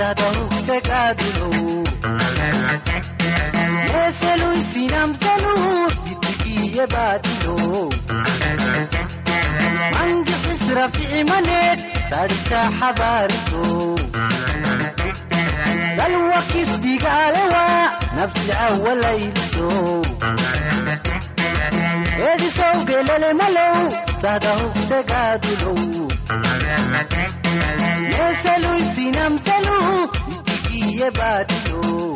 gelelebalow sadahugsegadulow yeseluy sinamsanu ditigiye baadilow mangixisrafi'imaneed sadhisa xabaariso dalwakisdigaalewa nabsicawalayliso edisow baadilow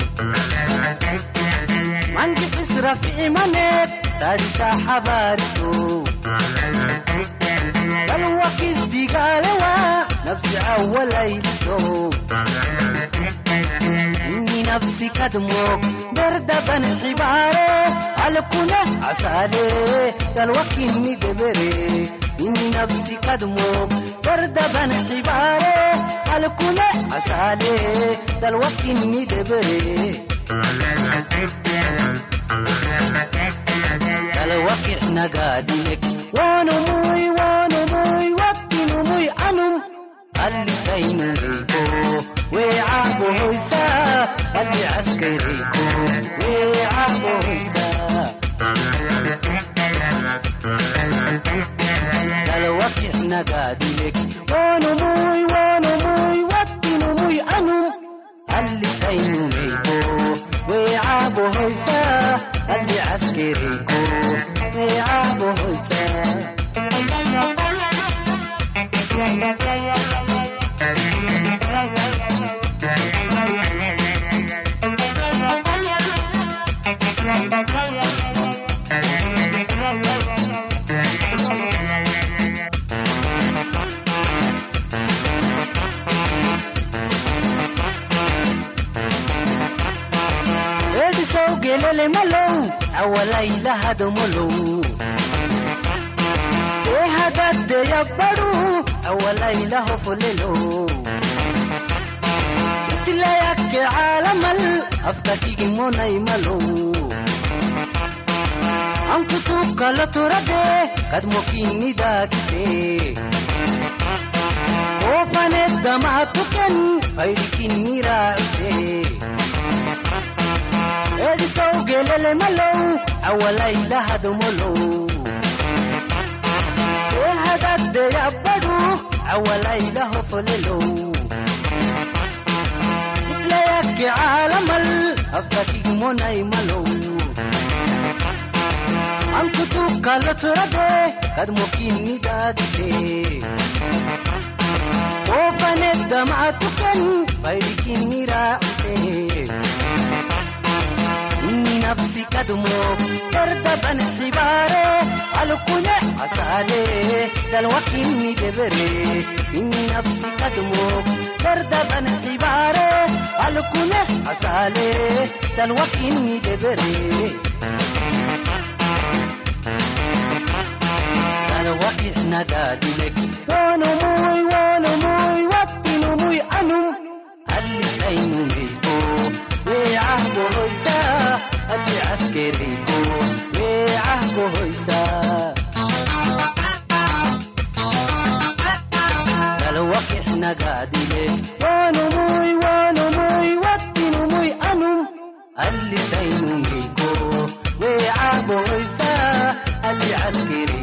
mangixisrafi'imaneed sadhisa xabaariso dalwakisdigaalewa nabsicawalayliso inni nafsi kadmoog dardaban xibaare alkune casaale dalwakinni debere inni nafsi kadmoog dardaban xibaare alkune casaale dalwakinni debere dalwakixnagaadiyek awalaylahadmolow seehadadeyabbaru awalaylahofolelo itlayakke caalamal afkakigimonay-malow ankutukkala turade kadmokinnidaagise oofaneddamaatuken faydikinniraacise edisow gelele malow awalaylahadomolow seehadaddeyabbadu awalaylahofolelow itlayakke caalamal afkakigmonay-malow ankutukkalo turade kadmokinnidaadise oofaneddamaatuken inni nafsi kadmo dardaban xibaare alkune casaale dalwakinni debere inni nafsi kadmo dardaban xibaare alkune casaale dalwakinni debere dalwakixnagaadilek waanumuy waanumuy wattinumuy anum haddi caskeeriku meecah ku hoysaa. Dalwaqixnagaadile wanumuy wanumuy wattinumuy anum allisaynungeyko meecah ku hoysaa. Alli caskeeri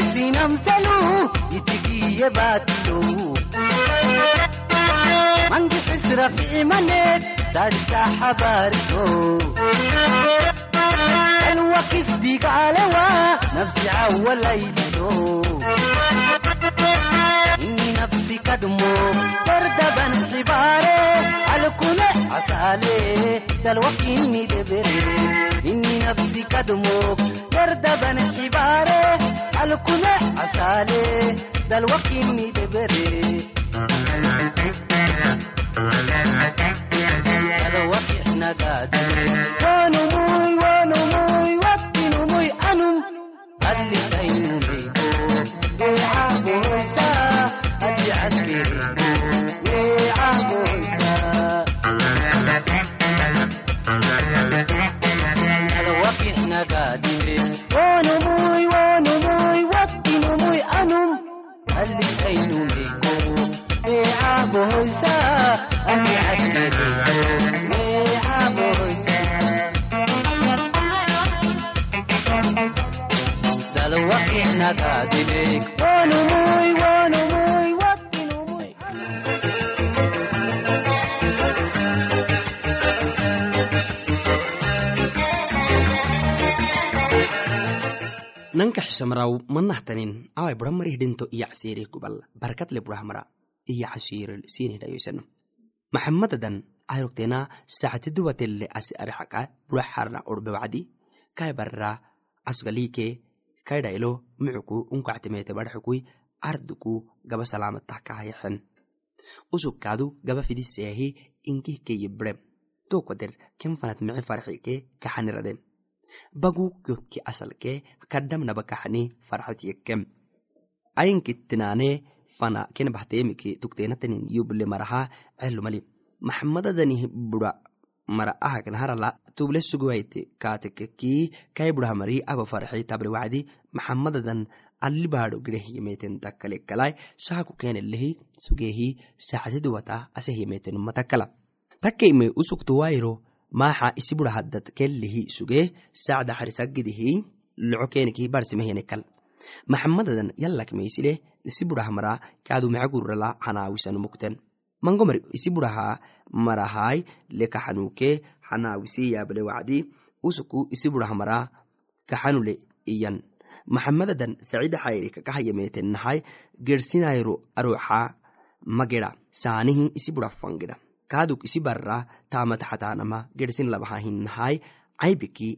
isinamselu itigiye batilo Mangi isra fi imanek sadisa habariso Elwa kisdiga alewa nafsi awalayliso Inni nafsi kadmo dardaban xibare alkune asale dalwakini debere Inni nafsi kadmo dardaban xibare alkune asale dalwakini debere dalwakixnagaade wanumuy wanumuy wattinumuy anum allisaynumeyko nanka xisamraw manahtanin awai buramarih dhinto iya casiirih gubal barakatle burahmara iya casiiril sinihdayoysano maxamadadan ayrogtena sacatiduwatelle asi arixaka buraxarna urbewacdi kai barra asgalike kaidhailo mucuku unkactimete barxukui arduku gaba salamatah kahayaxen usugkaadu gaba fidiseahi inkihkeye brem. Tokwader kenfanat mici farxike kaxanirade bagu kyokki asalke kadamnaba kaxani farxat yekkem ayinkittinane fana ken bahtemike tukteenatanin yuble maraha celumali maxamadadanih bura mara ahaknaharala tuble suguwaite kaatekeki kai burahamari aba farxi tabre wacdi maxamadadan allibaado gireh yemeten takkalekalai sahaku kenelehi sugehi sacatiduwata aseh yemeten matakala takkeime usuktuwairo maaxa isi bura haddad kellihi sugee sacda xarisagidihi loco keniki barsimehenekal maxamadadan yallakmeisileh isi burahamara kaadu macagurala xanaawisan mukten mangomar isi buraha marahai lekaxanuke xanaawisi yable wacdi usuku isi burahamara kaxanule iyan. Maxamadadan sacida xayri kakahayameten gersinayro aroxa mageda saanihi isi bura fangeda kaaduk isi barra taamata xataanama gersin labaha hinahai caybiki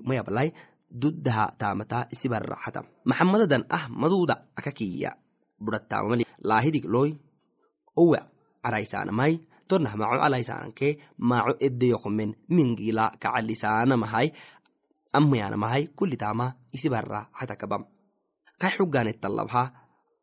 duddaha taamata isi barra xata maxamadadan ah maduuda akakiya burattamamali laahidig loy owe caraisaanamai tonah maco alaisaananke maco edeyokomen mingila kacalisaanamahai amayanamahai kulitama isi barra xatakabam kai xuganettalabha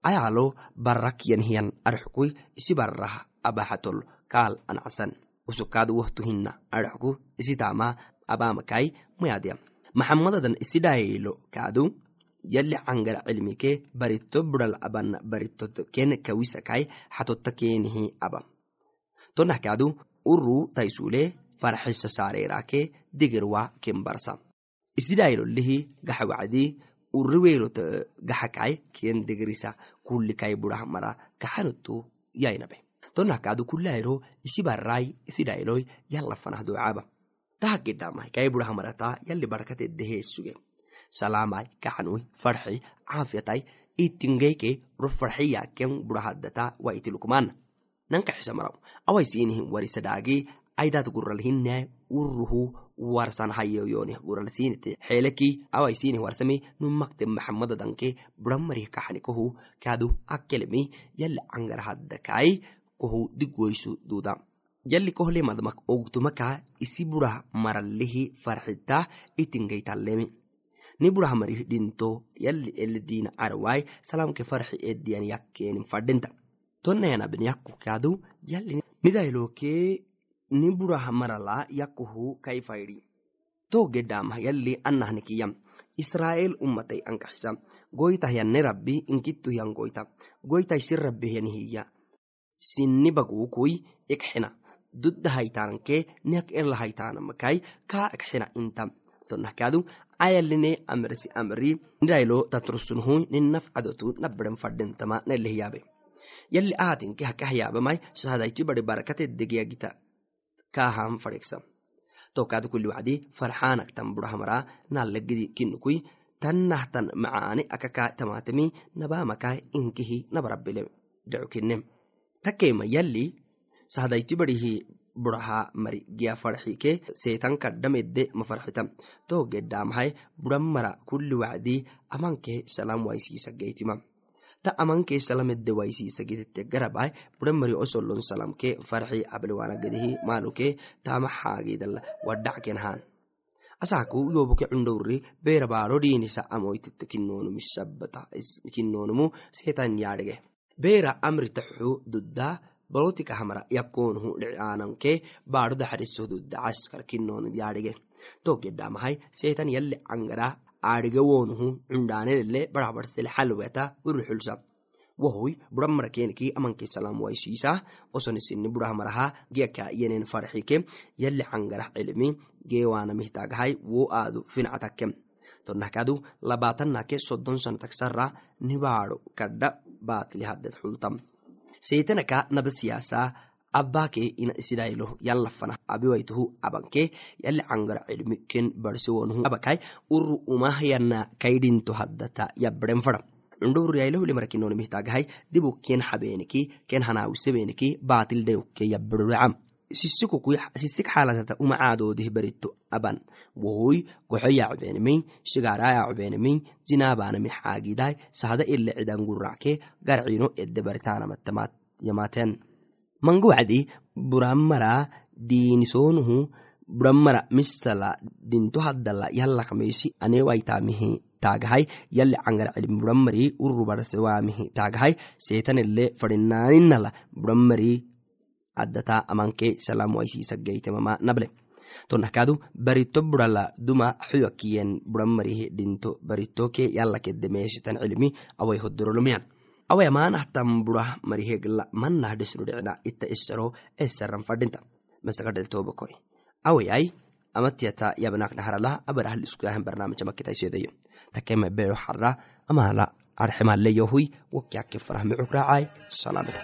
ayaalo barrakyanhiyan arxukui isi barrah abaxatol kaal anacsan usukaad wohtuhinna arxku isitama abamakai mayadya maxamadadan isidhaylo kaadu yali cangara cilmike barito bural aban baritot ken kawisakai xatotta kenihi aba tonah kaadu uru taisule farxisa saarerake digerwa kenbarsa isidhaylolihi gaxawacdi uriweelot gaxakai ken degerisa kulikai burah mara kaxanotu yainabe tonahkaadu kulairo isi barai isi dhailoy yalla fanah ducaaba. Tahagedhamai kai buraha marata yalli barakateddeheesuge salamai kaxanui farxi caafiyatai itingeyke ro farxiyaken burahaddata wa itilukmana nanka xisamaraw awai siinihin warisadhaagi aidat guralhinai uruhu warsan hayoyonih guralsinite xeeleki awai sinih warsami numakte maxamadadanke buramarih kaxnikohu kaadu akkelemi yalli cangarahaddakai kohu digwoysu duda yalli kohlemadmak ogtumaka isi burah maralihi farxita itingeytallemi ni burah marih dhinto yalli eledina arawai salamke farxi ediyan yakkenin fadhinta tonnayanabin yakku kaadu yalli nidailoke ni burah marala yakkuhu kai faydi to gedamah yalli annahnikiyam israel ummatai ankaxisa goytah yanne rabbi inkittu yan goyta. Goytai sin rabbi yanihiya sinni bagukui ikxina dudda haytananke niak erla haytanamakai ka ikxina inta. Tonahkaadu ayaline amrisi amri nidailo tatrusunhui ninaf adotu nabaren fadhintama nalehyabe yalli aatinke hakahyaabamai sahadaichi bari barakatedegiyagita kahan fadheksa tokaada kuli wacdi farxaanaktan burahamara nalagidi kinukui tannahtan macaani akakai tamatami nabamakai inkihi nabarabile dhecukine takema yalli sahadaiti barihi buraha mari giya farxike seetan kadhamedde mafarxita to gedhamahai buran mara kuli wacdi amanke salam waisiisageytima ta amanke salamedde waisiisagitete garabai buran mari osolon salamke farxi ablewanagedihi maluke tama xaagidala wadhackenhan asaku yoboke cundowri beerabaaro dhiinisa amoytete kinoonumu seetan yaadhege beera amritaxu dudda balotika hamara yakoonhu dhiciaananke baadho daxariso dudda caskar kinoonum yaadhige togedhamahai seetan yalli cangara aadhigewoonuhu cundhaanelele barabarsele xalweta uruxulsa wahoy buramara keniki amanke salam waisiisa osonisini burahamaraha giyaka yenen farxike yalli cangarah cilmi geewanamihtagahai wo aadu fincatake tonahkadu labaatanake soddon sanataksara nibaado kadha baatli hadded xultam seetanaka naba siyaasa abbake ina isidailo yallafana abiwaituhu abanke yalli cangara cilmi ken barsiwonuhu abakai uru umahyana kaidinto haddata yabren fada. Cundhowriyailahulimarakinonimihtagahai dibu ken xabeeniki ken hanaawisebeniki baatil dayukke yabirocam sisik xaalatata umacaadodih berito aban. Wohoy goxo yacbenimi shigara yacbenimi zinabanami xaagidai sahada ile cidan guracke garcino ede baritanamattamaat yamaten manguwacdi buramara diinisoonuhu buramara misala dinto haddala yallakmeysi anewaitamihi taagahai yalli cangar cilmi buramari urubarsewaamihi taagahai seetanele fadhinaaninala buramari addata amanke salam waisiisageytemama nable. Tonahkadu barito burala duma xuyakiyen buramarihi dhinto baritoke yalakedde meeshitan cilmi awai hodorolomiyan awai amaanahtan burah marihegla manah desrudhicna itta isaro esaran fadhinta masakadheltobakoi awayai amatiyata yabnaknaharala abarahal iskuyahan barnaamija makitaisedayo takema beero xara amala arxemaleyohui wakyake farahme cukraacai salaamada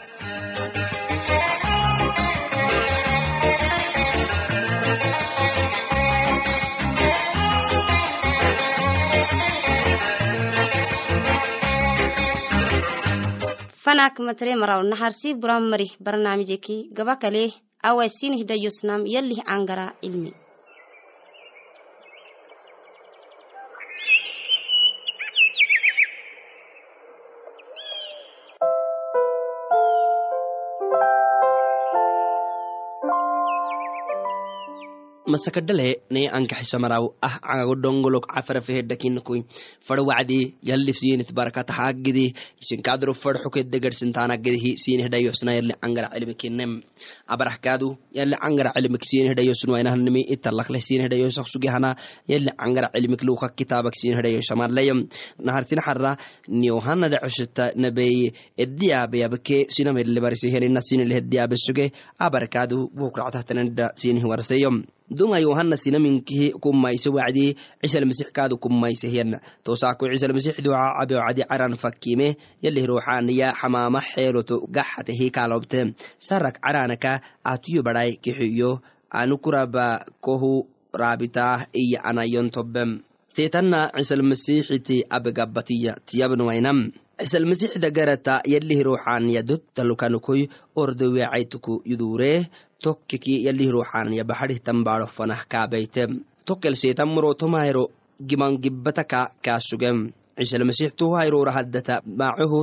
fanak matre maraw naharsi buran marih barnaamijeki gaba kale awai sinih dayosnam yallih angara ilmi masakadhale ne ankaxisamaraw ah cagodongolok cafarafehedhakinakoi far wacdi yalif haagidi isinkadro far sinihdayohsna yali cangara cilimikinem abarahkaadu yali cangara cilimik sinihdayosunwainahnimi italakleh sinihdayosaksugehana yali cangara cilimik luka kitabak sinihdayosamarlayam naharsin xara niyohana dhacoshita nabeye ediyaabeyabke sinamedlebarisihenina sinilehediyabesuge abarkaadu bukractahtanida sinih warseyom duma yohanna sinaminkihi kummayse wacdi cisalmasix kaadu kummaysehyanna tosaako cisalmasix duca cabe wacdi caran fakkime yalih ruuxaniya xamaama xeeloto gaxatehi kaalobte sarak caranaka atuyo badhay kixiyo anukuraba kohu raabitaah iya anayon tobem seetanna cisalmasixiti abegabatiya tiyabnuwainam cisalmasixda garata yalih ruuxaniya dottalukanukoy ordowecaytuku yuduree tokkeki yalih ruuxaniya baxadih tambaadho fanah kaabayte tokkel seetan muro tomayro giman gibbataka kaasugem. Cisalmasix tuhayrora haddata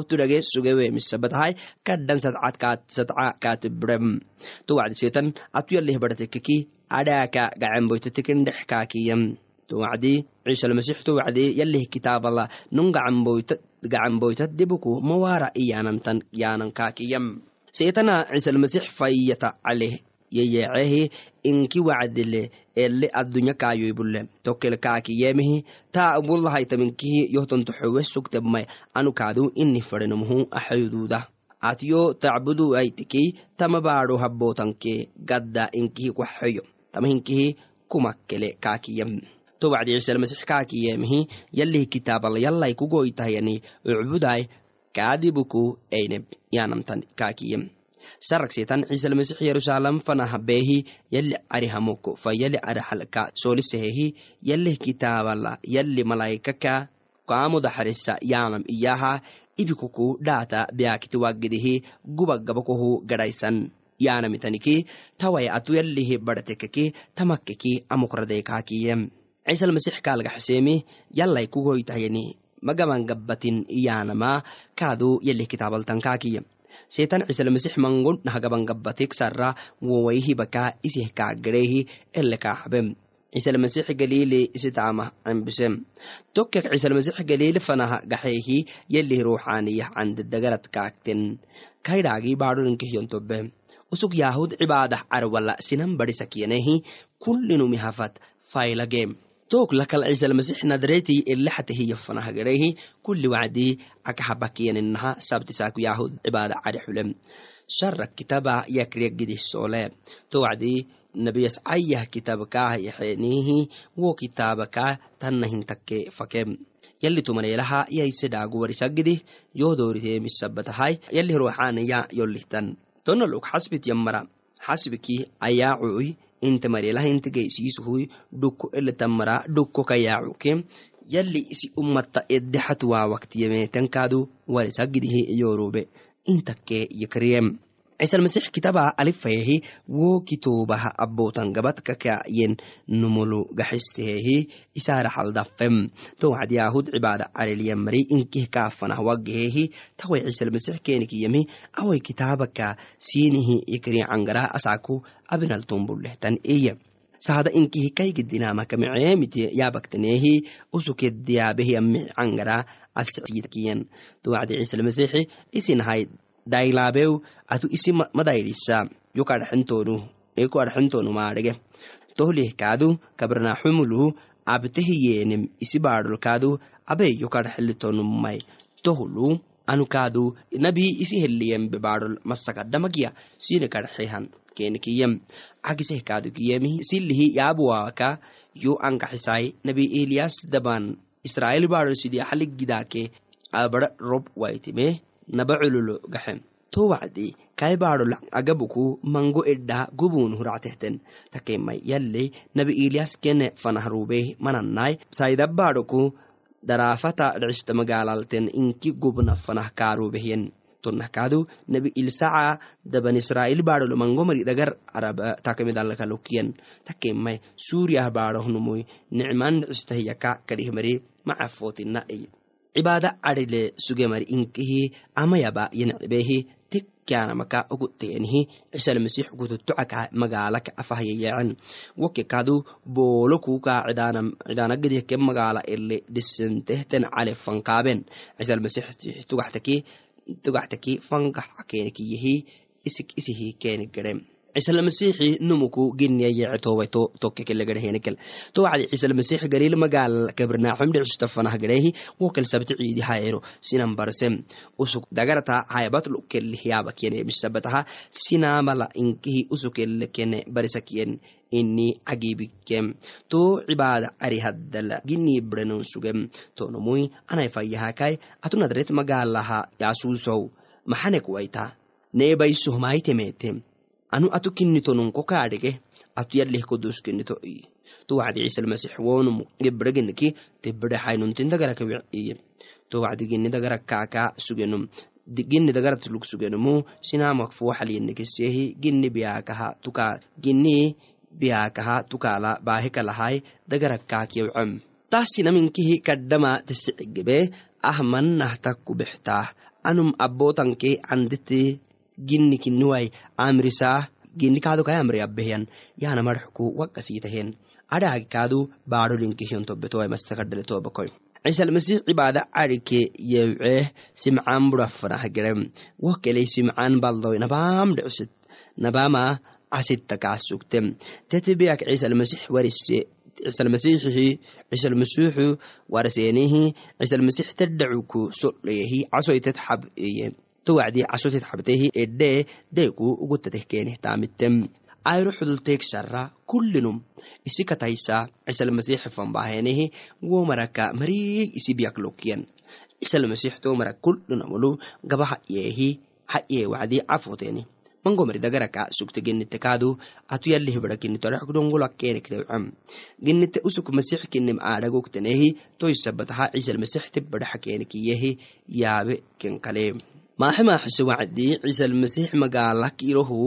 tudhage sugewe misabatahay kadhan sadca kaatibrem to wacdi seetan atu yalih badhatekeki adhaaka gacanboytotekendhex kaakiyem. To wacdi cisalmasix to wacdi yalih kitaabala nun gacanboytat debuku mawara iyanantan yanan kaakiyem seetana cisalmasix fayyata caleh yeyeecehi inki wacdile ele addunya kaayoybule tokkel kaakiyemehi taa ubulahaytaminkihi yohtonto xowe sugtebmay anukaadu ini fadenomuhu axayuduuda atiyo tacbudu aytikey tama baadho habbootanke gadda inkihi kwaxeyo tama hinkihi kumakkele kaakiyem to wacdi cisalmasix kaakiyemehi yalih kitaabala yallay kugoytahyani ucbuday kaadibuku eineb yanamtan kaakiyem sarak setan cisalmasix yerusalem fanah beehi yali cari hamoko fa yali cari halka solisehehi yalih kitaabala yali malaikaka kaamudaxarisa yanam iyaha ibikuku dhaata beakiti waggidihi gubagabakohu gadhaysan yanamitaniki taway atu yalihi badhatekeki tamakkeki amokradeekaakiyem cisalmasix kaalgaxseemi yallay kugoytahyani magaban gabbatin iyanama kaadu yalih kitaabaltan kaakiyem seetan cisalmasix mangon nahgaban gabbatek sarra wowaihibaka isih kaaggarehi ele kaaxbem cisalmasix galiili isitama cembisem tokkek cisalmasix galiili fanaha gaxeehi yalih ruuxaaniyah candadagarad kaakten. Kaydhaagi baadholinkihiyontobe usug yaahud cibaadah carwala sinan badhisakyanehi kullinumihafat faylagem took lakal cisalmasix nadreeti elexatehiya fanahgarehi kulli wacdi akahabakyaninaha sabtisaaku yaahud cibaada cari xulem sharak kitaba yakriyagidih soole to wacdi nabiyas yaxenihi wo kitabaka tannahintakke fakem yalli tumaneelaha yaisedhaagu warisagidih yohdoriteemisabatahay yalli ruuxaanaya yollihtan tonaluk xasbit yammara xasbiki ayaacuy inte mareelaha inte geysiisuhuy dhukko eletamara dhukko kayaacuke yalli isi ummata eddexat waa waktiyemeetankaadu warisagidihi yorube intakke yakriyem cisalmasix kitaba alifayehi wo kitoobaha abbootan gabadkakayen numulu gaxisehehi isaara xaldafem to wacdi yaahud cibaada carelyamari inkih kaafanah wagahehi taway cisalmasix kenikiyemi away kitaabaka siinihi yakriya cangara asaaku abinaltombulehtan iya sahada inkihi kaygidinamakameceemite yaabaktanehi usukediyaabehi ami cangara askiyan to wacdi cisalmasixi dailaabew atu isi eko adhaxentonu maadhege tohlih kaadu kabarnaxumulu abtehiyeenem isi baadholkaadu abe yokadhaxelitonumay tohulu anukaadu nabi isi heliyembe baadhol masakadhamagiya sine kadhaxehan kenikiyem cagiseh kaadu silihi yaabuwaaka yo ankaxisai nabi eliyas daban. Israel baadhol sidia xaligidaake abara rob waitime naba cululo gaxem to wacdi baadhol agabuku mango edha gubun huractehten takemai yalle nabi iliyas kene fanahrubeh manannai saida baadhoku daraafata dhicista magaalalten inki gubna fanah kaarubehyen tonnahkaadu nabi ilsaca daban israa'il baadholo mango mari dhagar araba takamidalakalokiyan takemai suuriyah baadhohnumuy nicman dhicistahiyaka kadihmari macafootina iy cibaada cadhile sugemari inkihi amayaba yencibehi tekyanamaka oguteyenihi cisalmasix gututocaka magaalaka afahyayeecen woke kadu boolo kuka cidaanagedihke magaala ele dhisentehten cale fankaaben cisalmasix tugaxtaki fankax kenikiyehi isik isihi keni gerem ciisalamasiixi numuku ginniyaye towaito tokkekelegadhehenekel to wacdi ciisalamasiix galil magal kabrnaxom dhicstafanah gadhehi wokel sabti ciidi hayero sinan barsem usuk dagarata hayabatlu kelih yabakene bisabataha sinamala inkihi usukelle kene ini cagibikem to cibaada cari haddala gini brenon sugem. To nomui anai fayyahakai atunadret magalaha yasusow maxanek waita anu atu kinnitonunko kaadhege atu yalih kodus kinnito iye to wacdi ciisalmasix wonumu gebregeniki dagaraka wiciye to wacdi gini dagarak kaaka sugenum gini dagarat lug sugenumu sinamak fuwaxalyenikesehi gini biyakaha tuka gini biyakaha tukala bahikalahai dagarak kaakyawcam taasinaminkihi kadhama tisicigebe ahmannahtakku bextaah anum abotanke canditi gini kiniwai amrisaa gini kaado kai amri abehiyan yana marxku wakasitahen adhaagi kaadu baadholinkihiyon tobetoai mastakadhale tobakoy ciisalmasih cibaada carike yewceeh simcaan burafanah gerem simcaan baldoy nabaam dhecsit nabama casittakaasugtem tetebeyak ciisalmasix warise ciisalmasiixi ciisalmasiixu warseenihi ciisalmasix tedhacuku soleyehi casoytet xab eye to wacdi casotet xabtehi edhe deeku ugutateh keeneh taamitem ayro xudulteeg shara kullinum isi kataysa ciisalmasiixi fanbahenehi wo maraka mariig isi biyak lokyan ciisalmasiix to marak kullinamulu gaba hayehi haye wacdi cafoteni mangomari dagaraka sugte genite kaadu atu yalih barakinito adhaxkudongolakkenekdewcam genite usuk masix kinim aadhagogtenehi toysabataha ciisalmasix tibadhaxakenekiyehi yaabe kenkale maaxe maaxise wacdi ciisalmasix magaalak irohu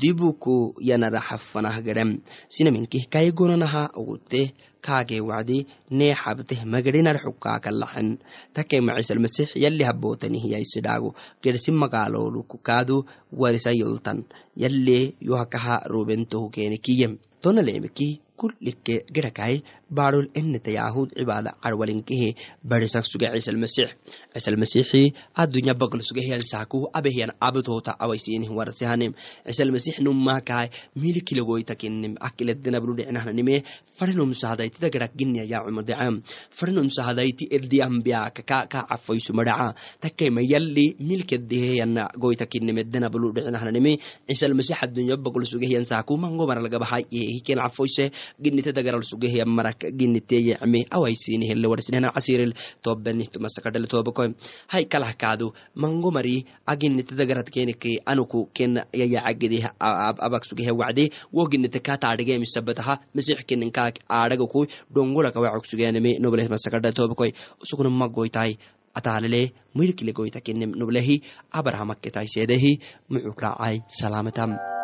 dibuku yanaraxafanah gadham sinaminkih kaygonanaha ogute kaagee wacdi nee xabteh magadhinarxukaakalaxen takema ciisalmasix yali habotanihiyaisidhaago gersi magaaloluku kaadu warisa yoltan yalle yohakaha robentohu kenekiyem tonaleemeki kullike gerakai baadhol eneta yahud cibaada carwalinkehe barisak suge ciisalmasix ciisalmasixi adunya bagl suge hiyalsaaku abehiyan awaisinih warsehanem ciisalmasix nummakai milikilegoytakenem akiledenabnudhecnahnanime farinum sahadayti dagarak ginya yacumodecam farinum sahadayti erdiambiaka ka cafaysumadaca takema yalli milkedeheyana goytakinemedenabnudhecnahnanime ciisalmasix adunya bagl suge hiyansaaku mangomaralgabahay hiken cafoyse ginite dagaral sugehiya marak giniteyecme awaisinihele warsinehna casiril tobenihtumasakadhale tobakoy hay kalah kaadu mango mari aginite kenike anuku ken yayacagedeh abak sugehe wacde wo ginite ka taadhigemisabataha masix keninkaak aadhagaku dhongolaka wacok sugeneme nobleh masakadhale tobakoy usukuna magoytai ataalele milkile goyta kenem noblehi abrahamakketai seedehi mucukracai salaamatam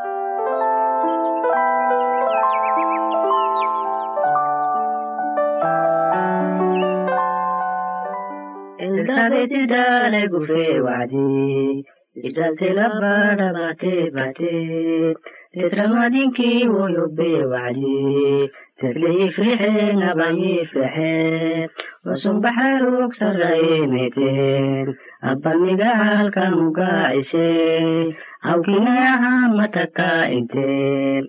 Elsabeeti daale gufee wacdii Ijalte labbaa baatee baatee Tetramadinki woyobbee wacdii Tetlii frixee nabayii frixee Wasun baxaarug sarra'ee meeteen Abban mugaacisee Hawkinayaha matakkaa intee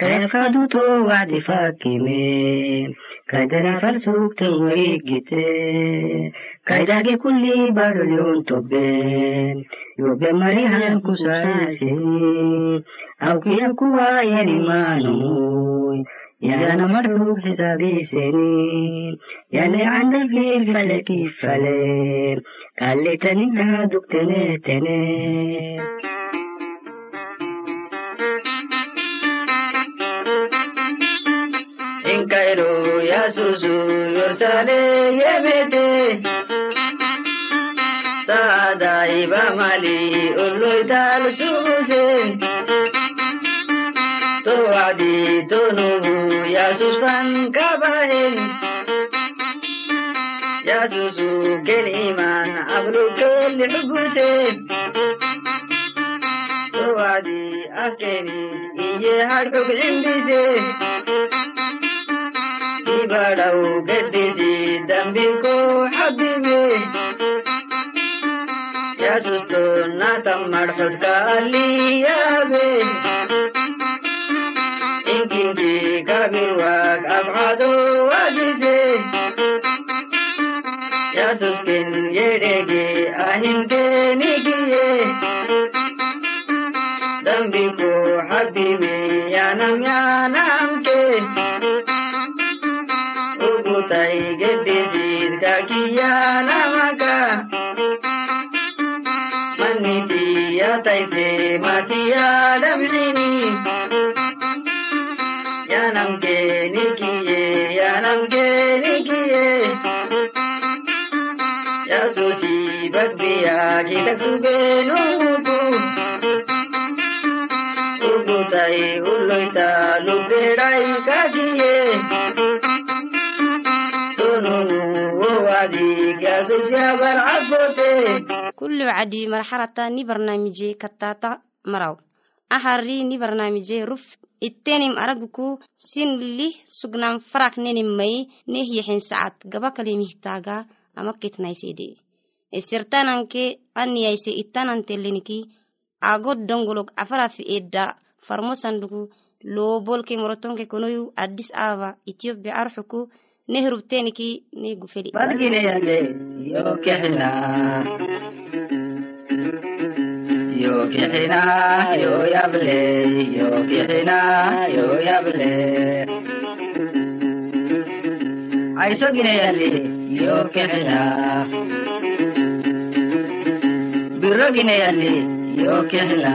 kayafkaduto wacdi fakime kaydana sugtan warigite kaydage kulli barolyon toben yobe marihan kusaasini awkiya kuwa yanimaanoy yana marhug xisaabiseni yane candalfil fale kifale kallitanina yasusu yorsale yebete saada iba mali ulloital suguse to wadi tonubu yasusfan kabahen yaasuusu ken iman ablukelli xubuse dowadi akeni iye hadhog cimbise ibadhaw gedhisi dambiko xabibe yaasusto natam marxodka aliyabe inkinki kabirwag abcado wadise yasuskin yedhege ugutai geddisid kakiyanamaka maniti yataise matiya damsini yanamke nikiye yanamke nikiye yasusi bagbiya kitaksubenuku ugutai wacdi marxalata ni barnaamije katata maraw. Ahari ni barnaamije ruf. Ittenim araguku sin lih sugnam farak nenim mai neh yexen sacad gaba kalimihtaga ama kitnaysede isirtananke aniyayse ittananteleniki ago dongolog afarafi edda farmo sandugu loobolke morotonke konoyu addis ababa ethiopia arxuku neh rubteniki ne gufeli bargineyale yo kexina yo kexina yo yable yo kexina yo yable aisogineyale yo kexina birogineyale yo kexina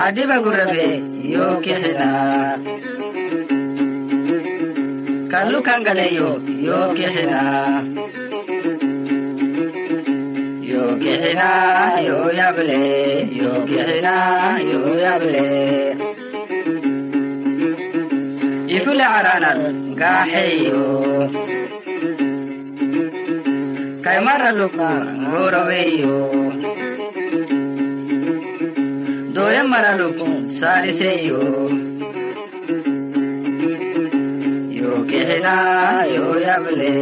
xadiba gurabe yo kexina kallu kangaleyo yo kexina yo kexina yo yable yo kexina yo yable ifule caranan gaaxeyo kaymaraluku ngoroweyo doya maraluku saaliseyo yo. Kexina yo yable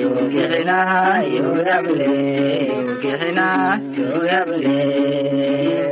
yo kexina yo yable yo kexina yo yable